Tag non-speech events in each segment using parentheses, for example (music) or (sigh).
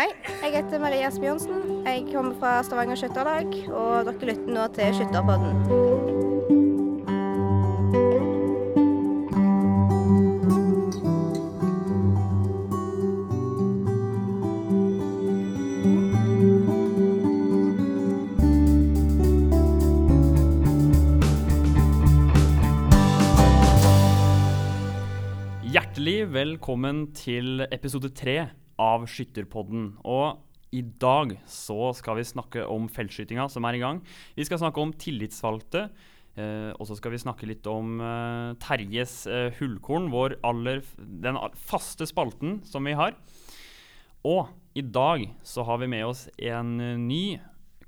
Hei, jeg heter Maria Asbjørnsen. Jeg kommer fra Stavanger Skytterlag, og dere lytter nå til Skytterpodden. Hjertelig velkommen til episode tre av Skytterpodden. Og i dag så skal vi snakke om feltskytinga som er i gang. Vi skal snakke om tillitsvalgte. Eh, og så skal vi snakke litt om eh, Terjes eh, hullkorn, vår aller, den faste spalten som vi har. Og i dag så har vi med oss en eh, ny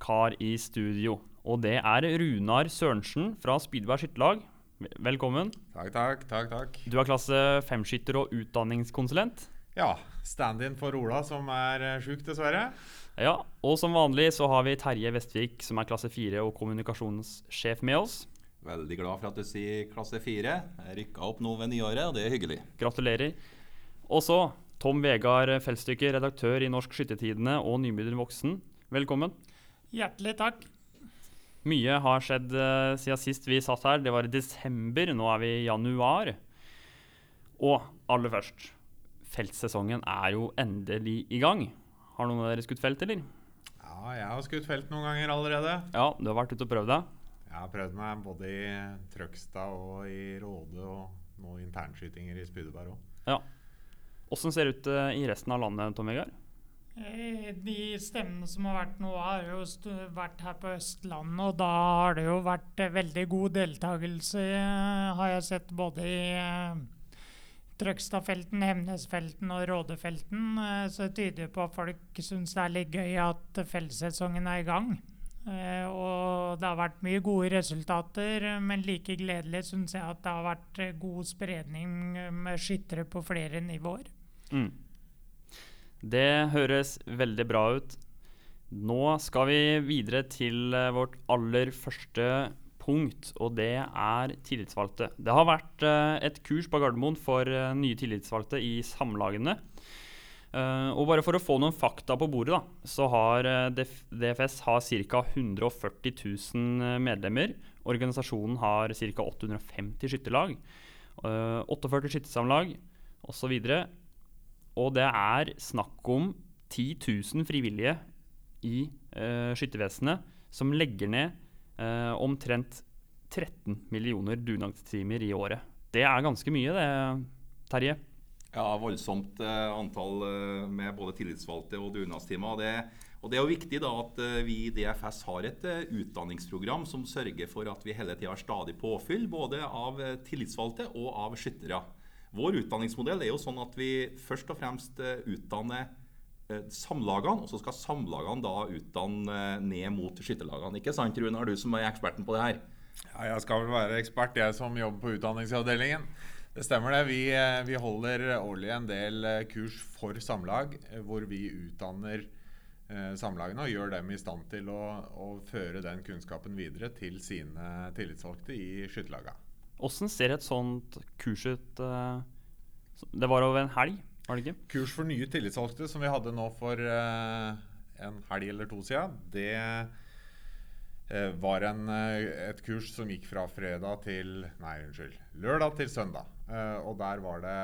kar i studio. Og det er Runar Sørensen fra Spydberg skytterlag. Velkommen. Takk, takk, takk. takk. Du er klasse femskytter og utdanningskonsulent. Ja, stand-in for Ola, som er eh, sjuk, dessverre. Ja, og som vanlig så har vi Terje Vestvik, som er klasse 4 og kommunikasjonssjef med oss. Veldig glad for at du sier klasse 4. Jeg rykka opp nå ved nyåret, og det er hyggelig. Gratulerer. Og så Tom Vegard Feltstykke, redaktør i Norsk Skyttertidene og nybegynner voksen. Velkommen. Hjertelig takk. Mye har skjedd eh, siden sist vi satt her. Det var i desember, nå er vi i januar. Og aller først, feltsesongen er jo endelig i gang. Har noen av dere skutt felt, eller? Ja, jeg har skutt felt noen ganger allerede. Ja, du har vært ute og prøvd deg. Jeg har prøvd meg både i Trøgstad og i Råde, og nå internskytinger i Spydeberg òg. Ja. Åssen ser det ut eh, i resten av landet, Tom Vegard? Eh, De stemmene som har vært nå, har jo vært her på Østlandet, og da har det jo vært eh, veldig god deltakelse, har jeg sett både i Trøgstadfelten, Hemnesfelten og Rådefelten. eh, Så det tyder på at folk syns det er litt gøy at feltsesongen er i gang. Eh, og det har vært mye gode resultater, men like gledelig syns jeg at det har vært eh, god spredning med skyttere på flere nivåer. Mm. Det høres veldig bra ut. Nå skal vi videre til vårt aller første punkt, og det er tillitsvalgte. Det har vært eh, et kurs på Gardermoen for eh, nye tillitsvalgte i samlagene. Eh, og bare for å få noen fakta på bordet, da, så har DFS har ca. 140 000 medlemmer. Organisasjonen har ca. 850 skytterlag, eh, 48 skyttersamlag osv. Og det er snakk om 10 000 frivillige i uh, skyttervesenet som legger ned eh, omtrent 13 millioner dugnadstimer i året. Det er ganske mye, det, Terje. Ja, voldsomt eh, antall eh, med både tillitsvalgte og dugnadstimer. Det, og det er jo viktig da at eh, vi i DFS har et utdanningsprogram som sørger for at vi hele tida har stadig påfyll både av tillitsvalgte og av skyttere. Vår utdanningsmodell er jo sånn at vi først og fremst utdanner samlagene, og så skal samlagene da utdanne eh, ned mot skytterlagene. Ikke sant, Runar, du som er eksperten på det her? Ja, jeg skal vel være ekspert, jeg som jobber på utdanningsavdelingen. Det stemmer det. Vi, eh, vi holder årlig en del eh, kurs for samlag, eh, hvor vi utdanner eh, samlagene og gjør dem i stand til å, å føre den kunnskapen videre til sine tillitsvalgte i skytterlagene. Åssen ser et sånt kurs ut? eh, det var over en helg, var det ikke? Kurs for nye tillitsvalgte som vi hadde nå for uh, en helg eller to siden, det uh, var en, uh, et kurs som gikk fra fredag til Nei, unnskyld. Lørdag til søndag. Og der var det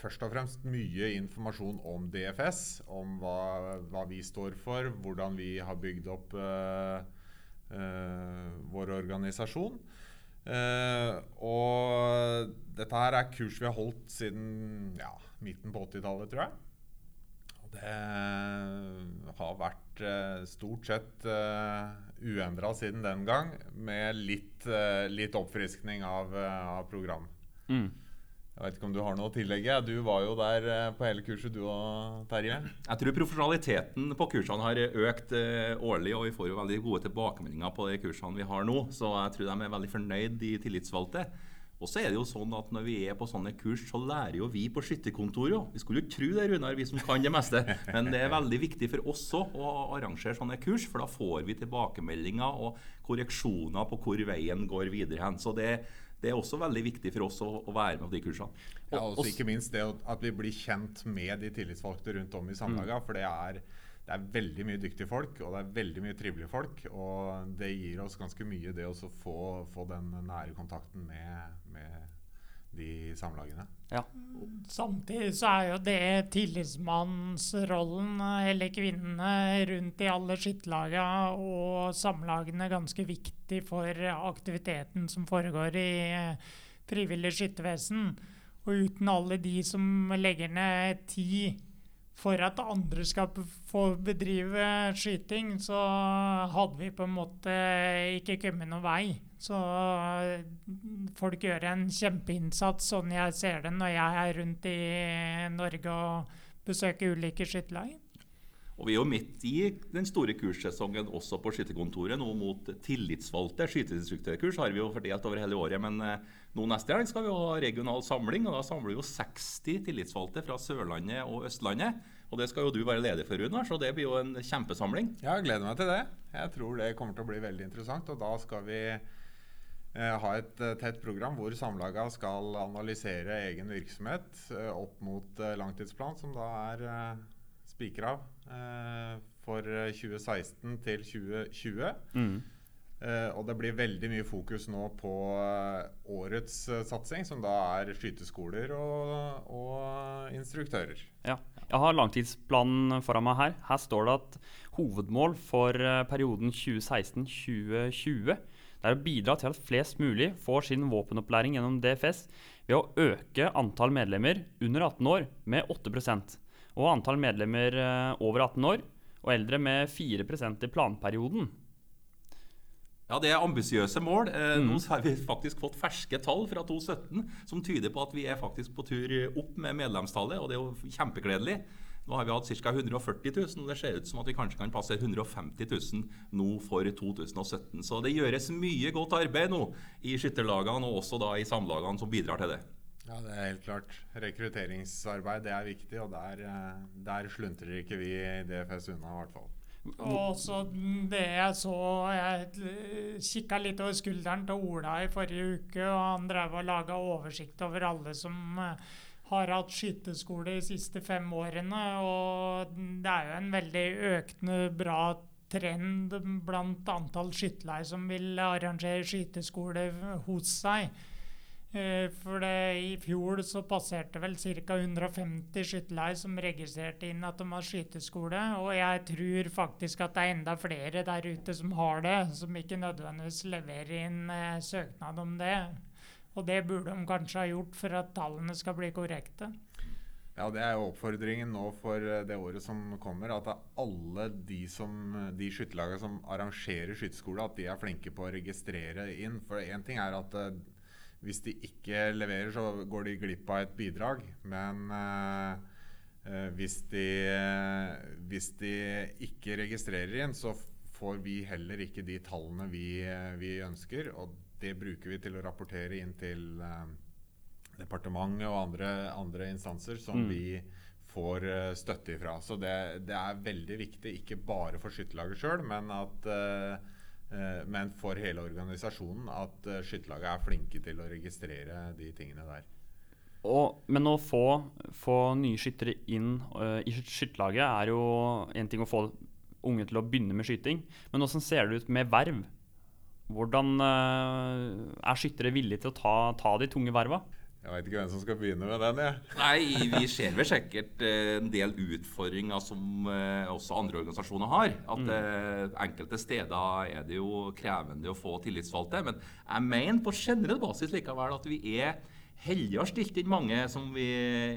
først og fremst mye informasjon om DFS. Om hva, hva vi står for, hvordan vi har bygd opp eh, eh, vår organisasjon. Eh, og dette her er kurs vi har holdt siden ja, midten på 80-tallet, tror jeg. Og det har vært uh, stort sett uh, uendra siden den gang, med litt, uh, litt oppfriskning av, eh, av program. Mm. Jeg vet ikke om du har noe å tillegge? Du var jo der eh, på hele kurset, du og Terje. Jeg tror profesjonaliteten på kursene har økt eh, årlig, og vi får jo veldig gode tilbakemeldinger på de kursene vi har nå. Så jeg tror de er veldig fornøyd, de tillitsvalgte. Og så er det jo sånn at når vi er på sånne kurs, så lærer jo vi på skytterkontoret òg. Vi skulle jo tro det, Runar, vi som kan det meste. Men det er veldig viktig for oss òg å arrangere sånne kurs, for da får vi tilbakemeldinger og korreksjoner på hvor veien går videre hen. Så det, det er også veldig viktig for oss å, å være med på de kursene. Ja, Og- også ikke minst det at vi blir kjent med de tillitsvalgte rundt om i samlaga. For det er, det er veldig mye dyktige folk, og det er veldig mye trivelige folk. Og det gir oss ganske mye, det å få, få den nære kontakten med, med de samlagene. Ja. Samtidig så er jo det tillitsmannsrollen, eller kvinnene rundt i alle skytterlaga og samlagene, ganske viktig for aktiviteten som foregår i eh, frivillig skyttervesen. Og uten alle de som legger ned tid for at andre skal få bedrive skyting, så hadde vi på en måte ikke kommet noen vei. Så eh, folk gjør en kjempeinnsats, sånn jeg ser det når jeg er rundt i Norge og besøker ulike skytterlag. Og Vi er jo midt i den store kurssesongen også på skytterkontoret. Nå mot tillitsvalgte. Skyterinstruktørkurs har vi jo fordelt over hele året. Men eh, nå neste helg skal vi ha regional samling. og Da samler vi jo 60 tillitsvalgte fra Sørlandet og Østlandet. Og Det skal jo du være leder for, Runar, så det blir jo en kjempesamling. Ja, jeg gleder meg til det. Jeg tror det kommer til å bli veldig interessant. Og da skal vi eh, ha et eh, tett program hvor samlaga skal analysere egen virksomhet eh, opp mot langtidsplan, som da er spikra for eh, 2016 til 2020. Mm. Eh, og det blir veldig mye fokus nå på uh, årets uh, satsing, som da er skyteskoler og, og instruktører. Ja. Jeg har langtidsplanen foran meg her. Her står det at hovedmål for perioden 2016-2020 er å bidra til at flest mulig får sin våpenopplæring gjennom DFS ved å øke antall medlemmer under 18 år med 8 og antall medlemmer over 18 år og eldre med 4% i planperioden. Ja, Det er ambisiøse mål. Eh, Nå har vi faktisk fått ferske tall fra 2017 som tyder på at vi er faktisk på tur opp med medlemstallet, og det er jo kjempegledelig. Nå har vi hatt ca. 140 000, og det ser ut som at vi kanskje kan passe 150 000 nå for 2017. Så det gjøres mye godt arbeid nå i skytterlagene og også da i samlagene som bidrar til det. Ja, det er helt klart. Rekrutteringsarbeid det er viktig, og der, eh, der sluntrer ikke vi i DFS unna, i hvert fall. Og så det jeg så Jeg kikka litt over skulderen til Ola i forrige uke, og han drev og laga oversikt over alle som eh, har hatt skyteskole de siste fem årene. Og det er jo en veldig økende bra trend blant antall skytterlag som vil arrangere skyteskole hos seg. Eh, For det, I fjor så passerte vel ca. 150 skytterlag som registrerte inn at de har skyteskole. Og jeg tror faktisk at det er enda flere der ute som har det, som ikke nødvendigvis leverer inn eh, søknad om det. Og det burde de kanskje ha gjort for at tallene skal bli korrekte. Ja, Det er jo oppfordringen nå for eh, det året som kommer. At alle de, som- de skytterlagene som arrangerer skytterskole, at de er flinke på å registrere inn. For én ting er at eh, hvis de ikke leverer, så går de glipp av et bidrag. Men eh, eh, hvis, de, eh, hvis de ikke registrerer inn, så får vi heller ikke de tallene vi, eh, vi ønsker. Og det bruker vi til å rapportere inn til eh, departementet og andre, andre instanser som Mm. vi får støtte ifra. Så det, det er veldig viktig, ikke bare for skytterlaget sjøl, men, at, eh, men for hele organisasjonen, at uh, skytterlaget er flinke til å registrere de tingene der. Og, men å få, få nye skyttere inn uh, i skyt- skytterlaget er jo en ting å få unge til å begynne med skyting. Men hvordan ser det ut med verv? Hvordan uh, er skyttere villige til å ta, ta de tunge verva? Jeg veit ikke hvem som skal begynne med den. jeg. Nei, vi ser vel sikkert eh, en del utfordringer som eh, også andre organisasjoner har. At mm. enkelte steder er det jo krevende å få tillitsvalgte. Men jeg mener på generell basis likevel at vi er heldigere stilt enn mange, som vi,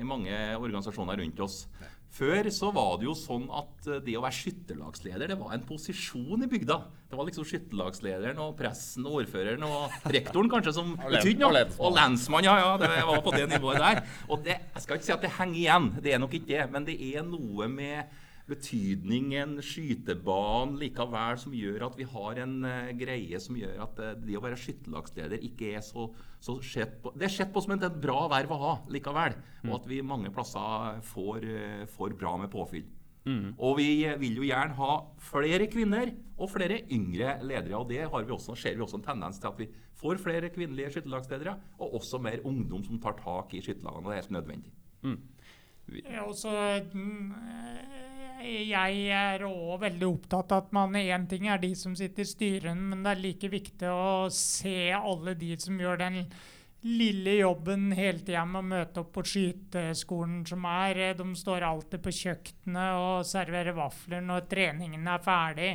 mange organisasjoner rundt oss. Før så var det jo sånn at eh, det å være skytterlagsleder det var en posisjon i bygda. Det var liksom skytterlagslederen og pressen og ordføreren og rektoren kanskje som betydde noe. og lensmannen, ja, ja. Det var på det nivået der. Og det, jeg skal ikke si at det henger igjen, det er nok ikke det. Men det er noe med betydningen skytebanen likevel som gjør at vi har en uh, greie som gjør at uh, det å være skytterlagsleder ikke er så, så sett på Det er sett på som et, bra verv å ha likevel. Og at vi mange plasser får, uh, får bra med påfyll. Mm. Og vi vil jo gjerne ha flere kvinner og flere yngre ledere. Og det har vi også, ser vi også en tendens til at vi får flere kvinnelige skytterlagsledere, og også mer ungdom som tar tak i skytterlagene. Det er helt nødvendig. Mm. Vi... Ja, mm, eh, jeg er òg veldig opptatt av at man Én ting er de som sitter i styrene, men det er like viktig å se alle de som gjør den lille jobben hele tida med å møte opp på skyteskolen som er. De står alltid på kjøkkenet og serverer vafler når treningen er ferdig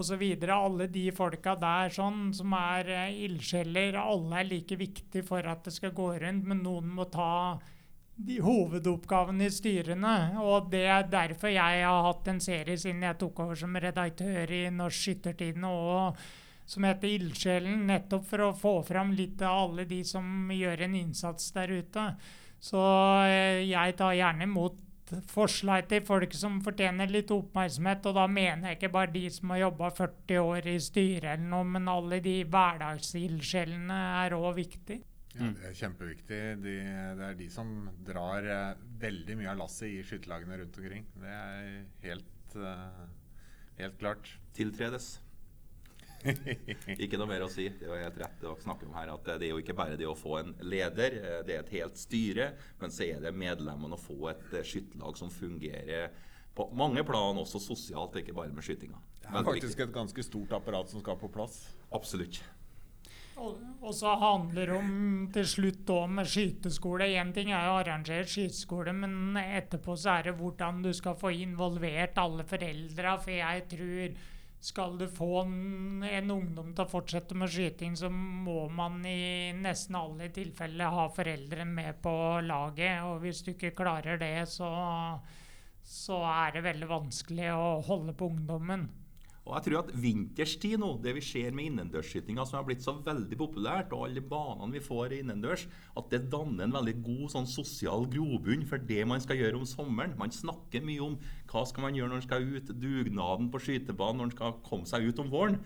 osv. Alle de folka der sånn, som er eh, ildsjeler, alle er like viktige for at det skal gå rundt, men noen må ta hovedoppgavene i styrene. Og det er derfor jeg har hatt en serie siden jeg tok over som redaktør i Norsk Skyttertidende og som heter Ildsjelen, nettopp for å få fram litt av alle de som gjør en innsats der ute. Så eh, jeg tar gjerne imot forslag til folk som fortjener litt oppmerksomhet, og da mener jeg ikke bare de som har jobba 40 år i styret eller noe, men alle de hverdagsildsjelene er òg viktig. Ja, det er kjempeviktig. De, det er de som drar eh, veldig mye av lasset i skytterlagene rundt omkring. Det er helt, eh, helt klart. Tiltredes. Ikke noe mer å si. Det er helt rett å snakke om her at det er jo ikke bare det å få en leder, eh, det er et helt styre, men så er det medlemmene å få et eh, skytterlag som fungerer på mange plan, også sosialt, ikke bare med skytinga. Det er faktisk et ganske stort apparat som skal på plass. Absolutt. Og, og så handler det om til slutt òg med skyteskole. Én ting er å arrangere skyteskole, men etterpå så er det hvordan du skal få involvert alle foreldra. For jeg tror skal du få en, en ungdom til å fortsette med skyting, så må man i nesten alle tilfeller ha foreldre med på laget. Og hvis du ikke klarer det, så, så er det veldig vanskelig å holde på ungdommen. Og jeg tror at vinterstid nå, det vi ser med innendørsskytinga som har blitt så veldig populært, og alle banene vi får innendørs, at det danner en veldig god sånn sosial grobunn for det man skal gjøre om sommeren. Man snakker mye om hva skal man gjøre når man skal ut, dugnaden på skytebanen, når man skal komme seg ut om våren.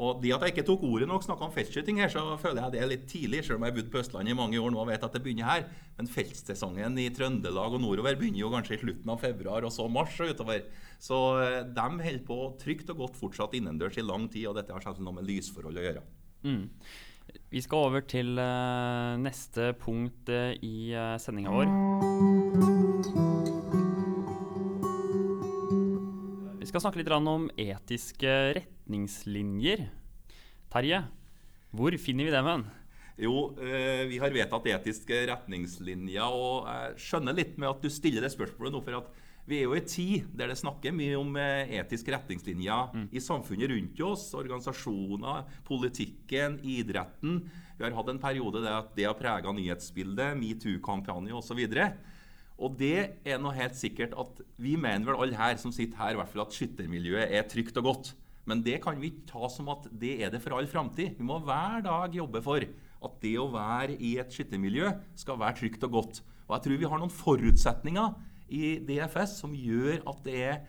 Og det at jeg ikke tok ordet nok, snakka om feltskyting her, så føler jeg det er litt tidlig, selv om jeg har bodd på Østlandet i mange år nå og vet at det begynner her. Men feltsesongen i Trøndelag og nordover begynner jo kanskje i slutten av februar, og så mars og utover. Så eh, de holder på trygt og godt fortsatt innendørs i lang tid, og dette har selvfølgelig noe med lysforhold å gjøre. Mm. Vi skal over til eh, neste punkt uh, i sendinga vår. Skal snakke litt om etiske retningslinjer. Terje, hvor finner vi dem hen? Jo, eh, vi har vedtatt etiske retningslinjer, og jeg skjønner litt med at du stiller det spørsmålet nå, for at vi er jo i en tid der det snakker mye om eh, etiske retningslinjer i samfunnet rundt oss. Organisasjoner, politikken, idretten. Vi har hatt en periode der det har prega nyhetsbildet, metoo-kampanje osv. Og det er noe helt sikkert at vi mener vel alle her som sitter her, i hvert fall at skyttermiljøet er trygt og godt. Men det kan vi ikke ta som at det er det for all framtid. Vi må hver dag jobbe for at det å være i et skyttermiljø skal være trygt og godt. Og jeg tror vi har noen forutsetninger i DFS som gjør at det er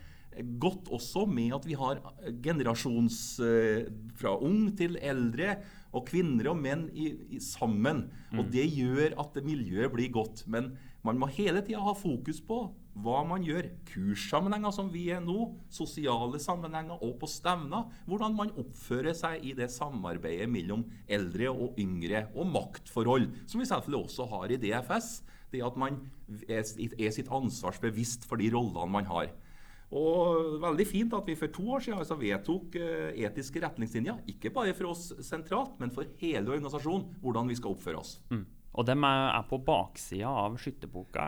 godt også med at vi har generasjons eh, fra ung til eldre og kvinner og menn i, i, sammen. Og det gjør at miljøet blir godt. Men man må hele tida ha fokus på hva man gjør. Kurssammenhenger som vi er nå, sosiale sammenhenger og på stevner. Hvordan man oppfører seg i det samarbeidet mellom eldre og yngre. Og maktforhold, som vi selvfølgelig også har i DFS. Det at man er, sitt sitt ansvarsbevisst for de rollene man har. Og veldig fint at vi for to år siden altså vedtok uh, etiske retningslinjer. Ikke bare for oss sentralt, men for hele organisasjonen. Hvordan vi skal oppføre oss. Mm. Og de er, på baksida av skytterboka?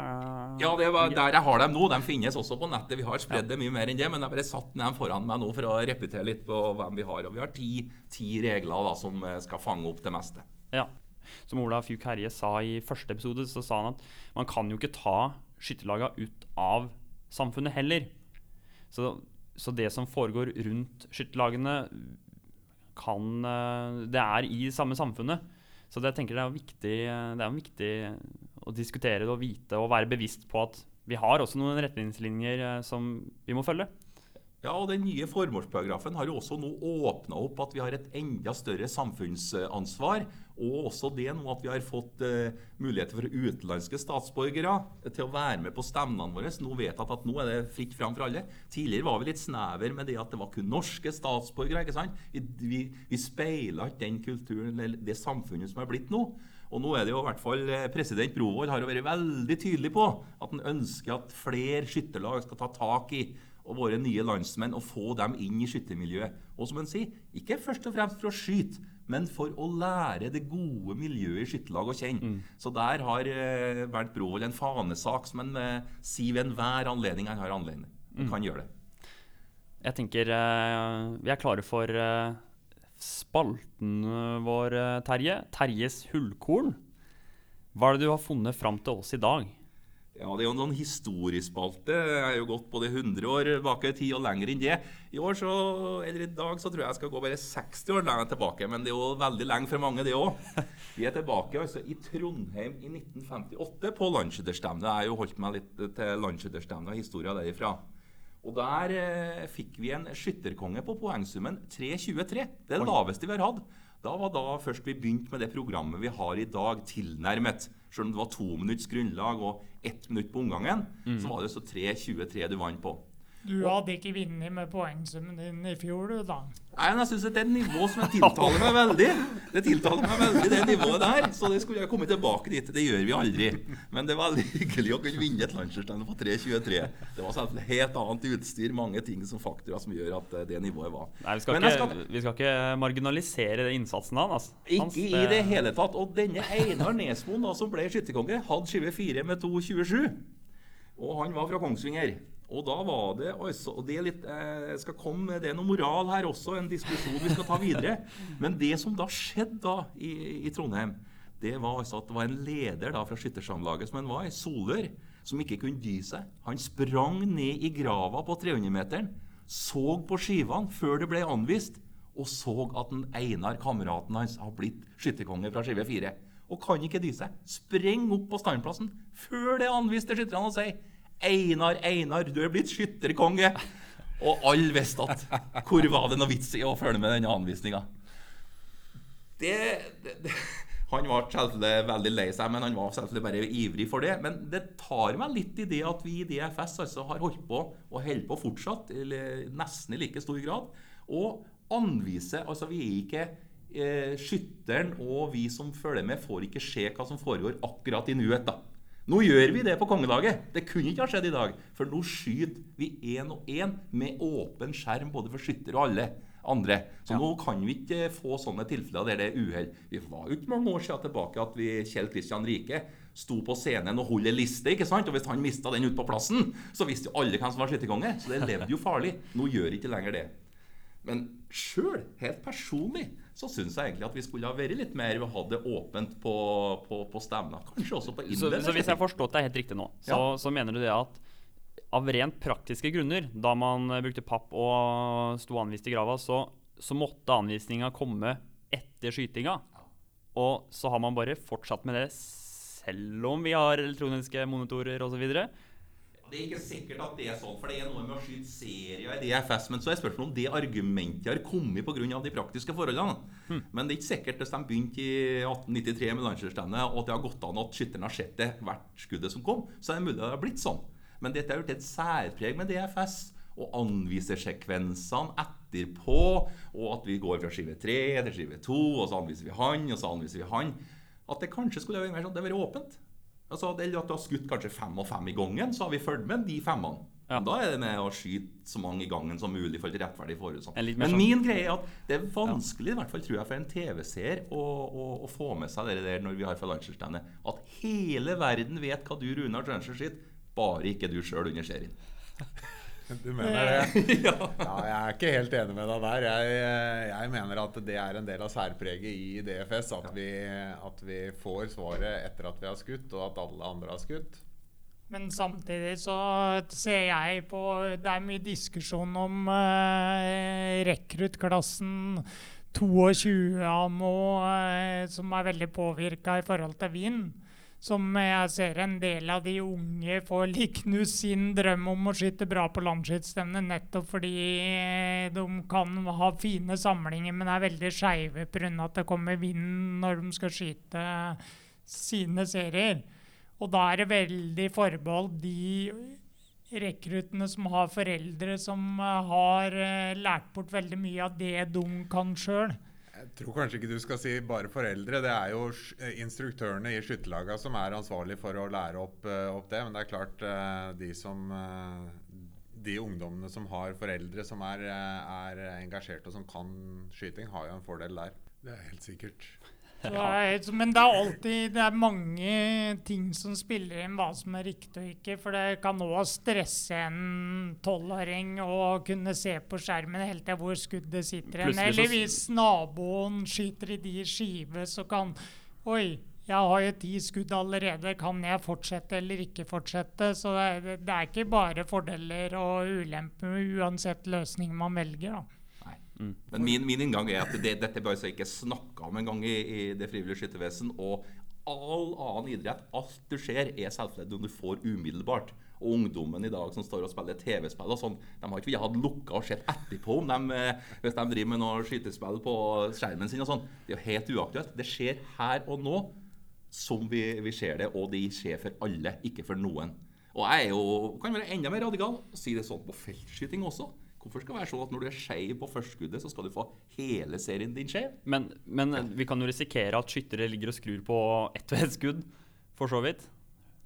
Ja, det var der jeg har dem nå. De finnes også på nettet. Vi har spredd det mye mer enn det, men jeg bare satt dem foran meg nå for å repetere litt på hvem vi har. Og vi har ti, ti regler da, som eh, skal fange opp det meste. Ja. Som Ola Fjuk Herje sa i første episode, så sa han at man kan jo ikke ta skytterlaga ut av samfunnet heller. Så, så det som foregår rundt skytterlagene, kan Det er i samme samfunnet. Så det, jeg tenker det er viktig, det er viktig å diskutere det og vite og være bevisst på at vi har også noen retningslinjer som vi må følge. Ja, og Den nye formålsparagrafen har jo også nå åpna opp at vi har et enda større samfunnsansvar. Og også det nå at vi har fått uh, muligheter for utenlandske statsborgere til å være med på stevnene våre. Nå vet jeg at nå er det fritt fram for alle. Tidligere var vi litt snever med det at det var kun norske statsborgere. ikke sant? Vi, vi, vi speila ikke den kulturen eller det samfunnet som er blitt nå. Og nå er det jo i hvert fall eh, President Brovold har jo vært veldig tydelig på at han ønsker at flere skytterlag skal ta tak i og våre nye landsmenn og få dem inn i skyttermiljøet. Og som han sier, ikke først og fremst for å skyte, men for å lære det gode miljøet i skytterlag å kjenne. Mm. Så der har eh, Bernt Brovold en fanesak som han eh, sier ved enhver anledning han har anledning. Han mm. kan gjøre det. Jeg tenker eh, vi er klare for eh, spalten vår, eh, Terje. Terjes hullkorn. Hva er det du har funnet fram til oss i dag? Ja, Det er jo en sånn historiespalte. Jeg har jo gått både 100 år bak i tid og lenger enn det. I år så, eller i dag så tror jeg jeg skal gå bare 60 år lenger tilbake. Men det er jo veldig lenge for mange, det òg. Vi er tilbake altså i Trondheim i 1958 på landsskytterstevnet. Jeg har jo holdt meg litt til landsskytterstevnet og historia derifra. Og der eh, fikk vi en skytterkonge på poengsummen 3.23. Det er det laveste vi har hatt. Da var da først vi begynte med det programmet vi har i dag, tilnærmet. Selv om det var to minutts grunnlag og ett minutt på omgangen, mm. så var det så 3.23 du vant på. Du hadde ikke vunnet med poengsummen din i fjor, du, da? Nei, men jeg syns det er et nivå som tiltaler meg veldig. Det tiltaler meg veldig, det nivået der. Så det skulle jeg komme tilbake dit. Det gjør vi aldri. Men det er veldig hyggelig å kunne vinne et Lancherstein på 3.23. Det var selvfølgelig helt annet utstyr, mange ting som faktorer som gjør at eh, det nivået var. Nei, vi skal, ikke, skal... vi skal ikke, marginalisere innsatsen hans. Altså. Hans, ikke i det hele tatt. Og denne Einar Nesmoen, som ble skytterkonge, hadde skive 4 med 2.27. Og han var fra Kongsvinger. Og da var det også, og det er litt, eh, jeg skal komme, det er noe moral her også, en diskusjon vi skal ta videre. (laughs) Men det som da skjedde da i, i Trondheim, det var altså at det var en leder da fra Skyttersamlaget som han var, Solør, som ikke kunne dy seg. Han sprang ned i grava på 300-meteren, så på skivene før det ble anvist, og så at den Einar, kameraten hans, har blitt skytterkonge fra skive 4. Og kan ikke dy seg. Spreng opp på standplassen før det er anvist til skytterne og sier Einar, Einar, du er blitt skytterkonge. Og alle visste at hvor var det noe vits i å følge med denne anvisninga. Det, det, det, han var selvfølgelig veldig lei seg, men han var selvfølgelig bare ivrig for det. Men det tar meg litt i det at vi i DFS altså har holdt på, og holder på fortsatt, eller nesten i like stor grad, og anvise Altså, vi er ikke eh, Skytteren og vi som følger med, får ikke se hva som foregår akkurat i nuet. da. Nå gjør vi det på kongedaget. Det kunne ikke ha skjedd i dag. For nå skyter vi én og én med åpen skjerm både for skytter og alle andre. Så ja. nå kan vi ikke få sånne tilfeller der det er uhell. Vi var jo ikke mange år siden tilbake at vi, Kjell Kristian Rike sto på scenen og holdt ei liste. ikke sant? Og hvis han mista den ute på plassen, så visste jo alle hvem som var skytterkonge. Så det levde jo farlig. Nå gjør ikke lenger det. Men sjøl, helt personlig, så syns jeg egentlig at vi skulle ha vært litt mer og hatt det åpent på, på, på stevner. Kanskje også på innledning. Så, så, hvis jeg har forstått deg helt riktig nå, så, ja. så, mener du det at av rent praktiske grunner, da man brukte papp og sto anvist i grava, så, så måtte anvisninga komme etter skytinga. Og så har man bare fortsatt med det selv om vi har elektroniske monitorer osv. Det er ikke sikkert at det er sånn, for det er noe med å skyte serier i DFS. Men så er spørsmålet om det argumentet har kommet pga. de praktiske forholdene. Hmm. Men det er ikke sikkert hvis de begynte i 1893 med landslagsstevnet, og det har gått an at skytteren har sett det hvert skuddet som kom, så er det mulig at det har blitt sånn. Men dette har gjort et særpreg med DFS. Og anviser sekvensene etterpå, og at vi går fra skive 3 til skive 2, og så anviser vi han, og så anviser vi han. At det kanskje skulle vært mer sånn, det vært åpent. Altså, eller at du har skutt kanskje fem og fem i gangen, så har vi fulgt med de femmene. Ja. Da er det med å skyte så mange i gangen som mulig for et rettferdig forutsatt. Men sånn. min greie er at det er vanskelig i hvert fall, tror jeg, for en TV-seer å, å, å, få med seg det der når vi har for. At hele verden vet hva du, Runar Trønser, skyter, bare ikke du sjøl under serien. (laughs) Du mener det? (laughs) ja. Jeg er ikke helt enig med deg der. Jeg, jeg, mener at det er en del av særpreget i DFS at vi, at vi, får svaret etter at vi har skutt, og at alle andre har skutt. Men samtidig så ser jeg på Det er mye diskusjon om eh, rekruttklassen 22 ammo eh, som er veldig påvirka i forhold til vind. Som jeg ser en del av de unge får liknus sin drøm om å skyte bra på landsskytterstevne, nettopp fordi de kan ha fine samlinger, men er veldig skeive pga. at det kommer vind når de skal skyte sine serier. Og da er det veldig forbeholdt de rekruttene som har foreldre som eh, har eh, lært bort veldig mye av det de kan sjøl. Jeg tror kanskje ikke du skal si bare foreldre. Det er jo eh, instruktørene i skytterlagene som er ansvarlig for å lære opp, opp, det. Men det er klart, de som de ungdommene som har foreldre som er, er engasjerte og som kan skyting, har jo en fordel der. Det er helt sikkert. Er, men det er alltid det er mange ting som spiller inn hva som er riktig og ikke. For det kan òg stresse en tolvåring å kunne se på skjermen hele tida hvor skuddet sitter. Eller hvis naboen skyter i de skive, så kan Oi, jeg har jo ti skudd allerede. Kan jeg fortsette eller ikke fortsette? Så det er, det er ikke bare fordeler og ulemper uansett løsning man velger. da. Mm. Men min, min, inngang er at det, dette bør ikke snakke om engang i, i det frivillige skyttervesen. Og all annen idrett, alt du ser, er selvfølgelig noe du får umiddelbart. Og ungdommen i dag som står og spiller TV-spill og sånn, de har ikke hatt lukka og sett etterpå om de, eh, hvis de driver med noe skytespill på skjermen sin og sånn. Det er jo helt uaktuelt. Det skjer her og nå som vi, vi ser det, og det skjer for alle, ikke for noen. Og jeg er jo, kan være enda mer radikal og si det sånn på feltskyting også. Hvorfor skal det være sånn at når du er skeiv på førstskuddet, så skal du få hele serien din skeiv? Men, men, vi kan jo risikere at skyttere ligger og skrur på ett og ett skudd, for så vidt.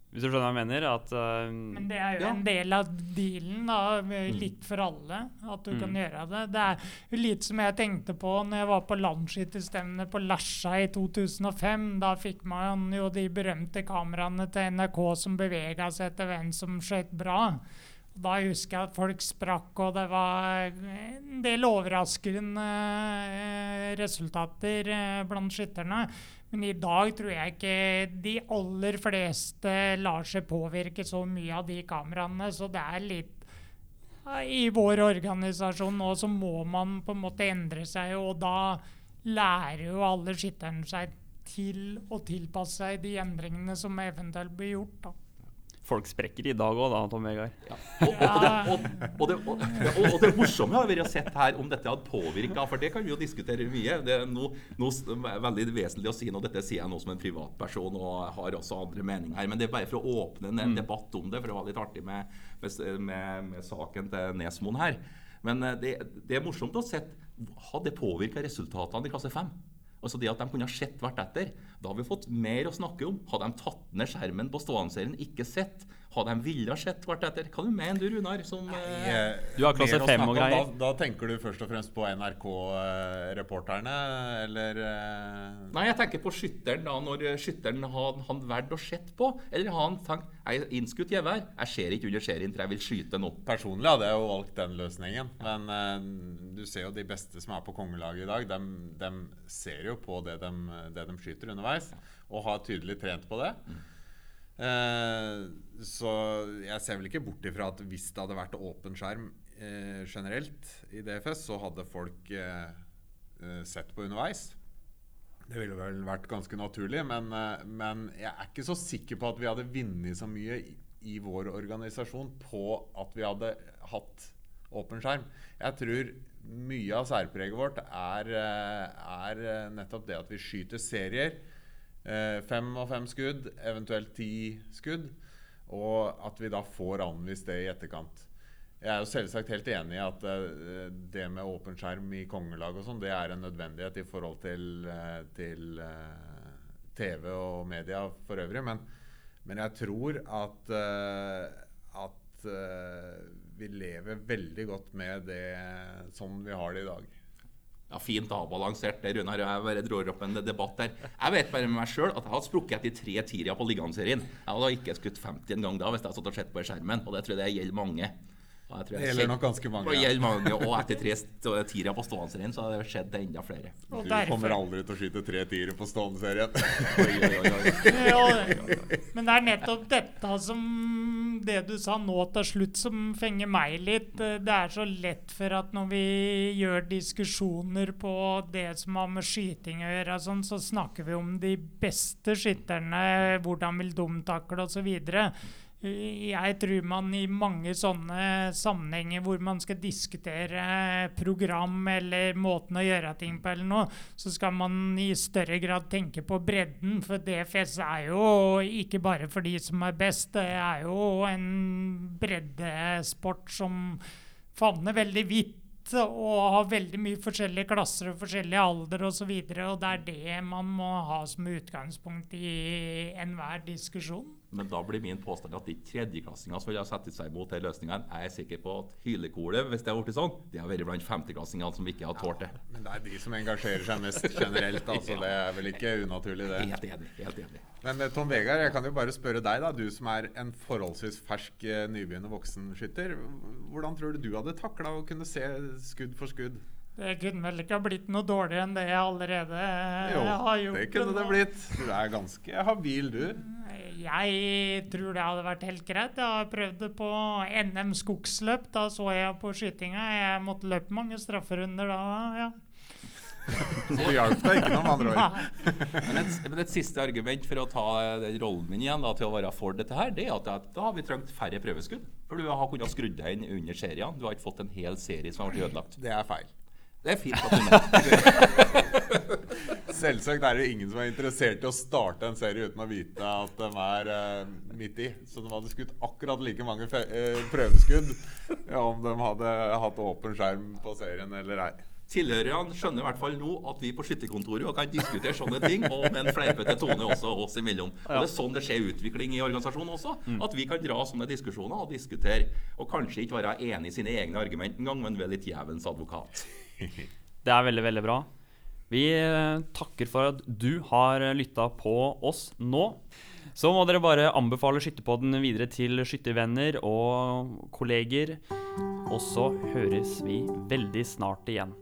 Hvis du skjønner hva jeg mener? At, uh, Men det er jo ja. en del av dealen, da. likt Litt for alle. At du mm. kan gjøre det. Det er jo litt som jeg tenkte på når jeg var på landsskytterstevnet på Lesja i 2005. Da fikk man jo de berømte kameraene til NRK som bevega seg etter hvem som skjøt bra. Da husker jeg at folk sprakk, og det var en del overraskende eh, resultater eh, blant skytterne. Men i dag tror jeg ikke de aller fleste lar seg påvirke så mye av de kameraene. Så det er litt I vår organisasjon nå så må man på en måte endre seg, og da lærer jo alle skytterne seg til å tilpasse seg de endringene som eventuelt blir gjort. da folk sprekker i dag òg, da, Tom Vegard. Ja. Og, og, og, og, det morsomme har vært å se her om dette hadde påvirka, for det kan vi jo diskutere mye. Det er noe, noe veldig vesentlig å si nå. Dette sier jeg nå som en privatperson og har også andre meninger her. Men det er bare for å åpne en mm. debatt om det, for det var litt artig med, med, med saken til Nesmoen her. Men eh, det, det, er morsomt å se Har det påvirka resultatene i klasse 5? Altså det at de kunne ha sett hvert etter. Da har vi fått mer å snakke om. Hadde de tatt ned skjermen på stående serien, ikke sett, hadde de ville ha sett hvert etter? Hva du mener du, Runar? Som, Nei, eh, du har klasse fem og greier. Da, da, tenker du først og fremst på NRK-reporterne, eller? Eh? Nei, jeg tenker på skytteren. da, Når skytteren har han valgte å sett på, eller har han tenkt jeg innskutt gevær, jeg ser ikke under serien, for jeg vil skyte nå. Personlig hadde jeg jo valgt den løsningen. Men uh, du ser jo de beste som er på kongelaget i dag, de, de ser jo på det de, det de skyter underveis, og har tydelig trent på det. Mm. Eh, så jeg ser vel ikke bort ifra at hvis det hadde vært åpen skjerm eh, generelt i DFS, så hadde folk eh, sett på underveis. Det ville vel vært ganske naturlig, men, men, jeg er ikke så sikker på at vi hadde vunnet så mye i, i, vår organisasjon på at vi hadde hatt åpen skjerm. Jeg tror mye av særpreget vårt er, er nettopp det at vi skyter serier Eh, fem og fem skudd, eventuelt ti skudd. Og at vi da får anvist det i etterkant. Jeg er jo selvsagt helt enig i at uh, det med åpen skjerm i kongelag og sånn, det er en nødvendighet i forhold til, uh, til TV og media for øvrig. Men, men jeg tror at, at vi lever veldig godt med det sånn vi har det i dag. Ja, Fint avbalansert det, Runar. Jeg bare drar opp en debatt der. Jeg vet bare med meg sjøl at jeg hadde sprukket etter tre tiere på ligaserien. Jeg hadde ikke skutt 50 en gang da hvis jeg hadde sett på skjermen. Og det tror jeg det gjelder mange. Det gjelder nok ganske mange. Ja. Mange og etter tre tiere på stående-serien så har det skjedd enda flere. Og du kommer aldri til å skyte tre tiere på stående-serien. ja, men det er nettopp dette som det du sa nå til slutt som fenger meg litt. Det er så lett for at når vi gjør diskusjoner på det som har med skyting å gjøre, sånn, så snakker vi om de beste skytterne, hvordan vil de takle osv. Jeg tror man i mange sånne sammenhenger hvor man skal diskutere program eller måten å gjøre ting på, eller noe, så skal man i større grad tenke på bredden. For DFS er jo ikke bare for de som er best, det er jo en breddesport som favner veldig vidt. Og har veldig mye forskjellige klasser og forskjellig alder osv. Og, så og det er det man må ha som utgangspunkt i enhver diskusjon. Men da blir min påstand at de tredjeklassingene som vil ha satt seg mot de løsningene, er jeg sikker på at hylekoret, hvis det har blitt sånn, det har vært blant femteklassingene som ikke har tålt det. Men det er de som engasjerer seg mest generelt. (laughs) altså Det er vel ikke unaturlig, det. Helt enig. helt enig. Men eh, Tom Vegard, jeg kan jo bare spørre deg, da, du som er en forholdsvis fersk eh, nybegynnende voksenskytter. Hvordan tror du du hadde takla å kunne se skudd for skudd? Det kunne vel ikke ha blitt noe dårligere enn det jeg allerede Jo, har gjort. Jo, det kunne det blitt. Du er ganske habil, du. Jeg tror det hadde vært helt greit. Jeg har prøvd det på NM skogsløp. Da så jeg på skytinga. Jeg måtte løpe mange strafferunder da. ja. (laughs) Så det hjalp deg ikke noe, med andre ord. Men et, men et siste argument for å ta den rollen min igjen da, til å være for dette her, det er at da har vi trengt færre prøveskudd. For du har kunnet skrudd deg inn under seriene. Du har ikke fått en hel serie som har vært ødelagt. Det er feil. Det er fint at du nevner Selvsagt er det ingen som er interessert i å starte en serie uten å vite at de er uh, midt i. Så de hadde skutt akkurat like mange fe eh, prøveskudd ja, om de hadde hatt åpen skjerm på serien eller ei. Tilhørerne skjønner i hvert fall nå at vi på skytterkontoret kan diskutere sånne ting, og med en fleipete tone også oss imellom. Og Det er sånn det skjer utvikling i organisasjonen også. At vi kan dra sånne diskusjoner og diskutere, og kanskje ikke være enig i sine egne argument engang, men være litt djevelens advokat. (laughs) Det er veldig, veldig bra. Vi eh, takker for at du har lytta på oss nå. Så må dere bare anbefale Skytterpodden videre til skyttervenner og kolleger. Og så høres vi veldig snart igjen.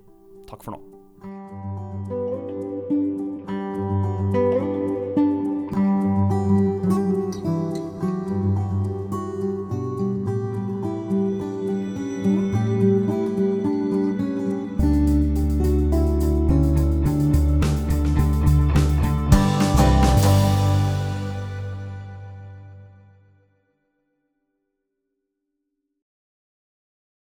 Takk for nå.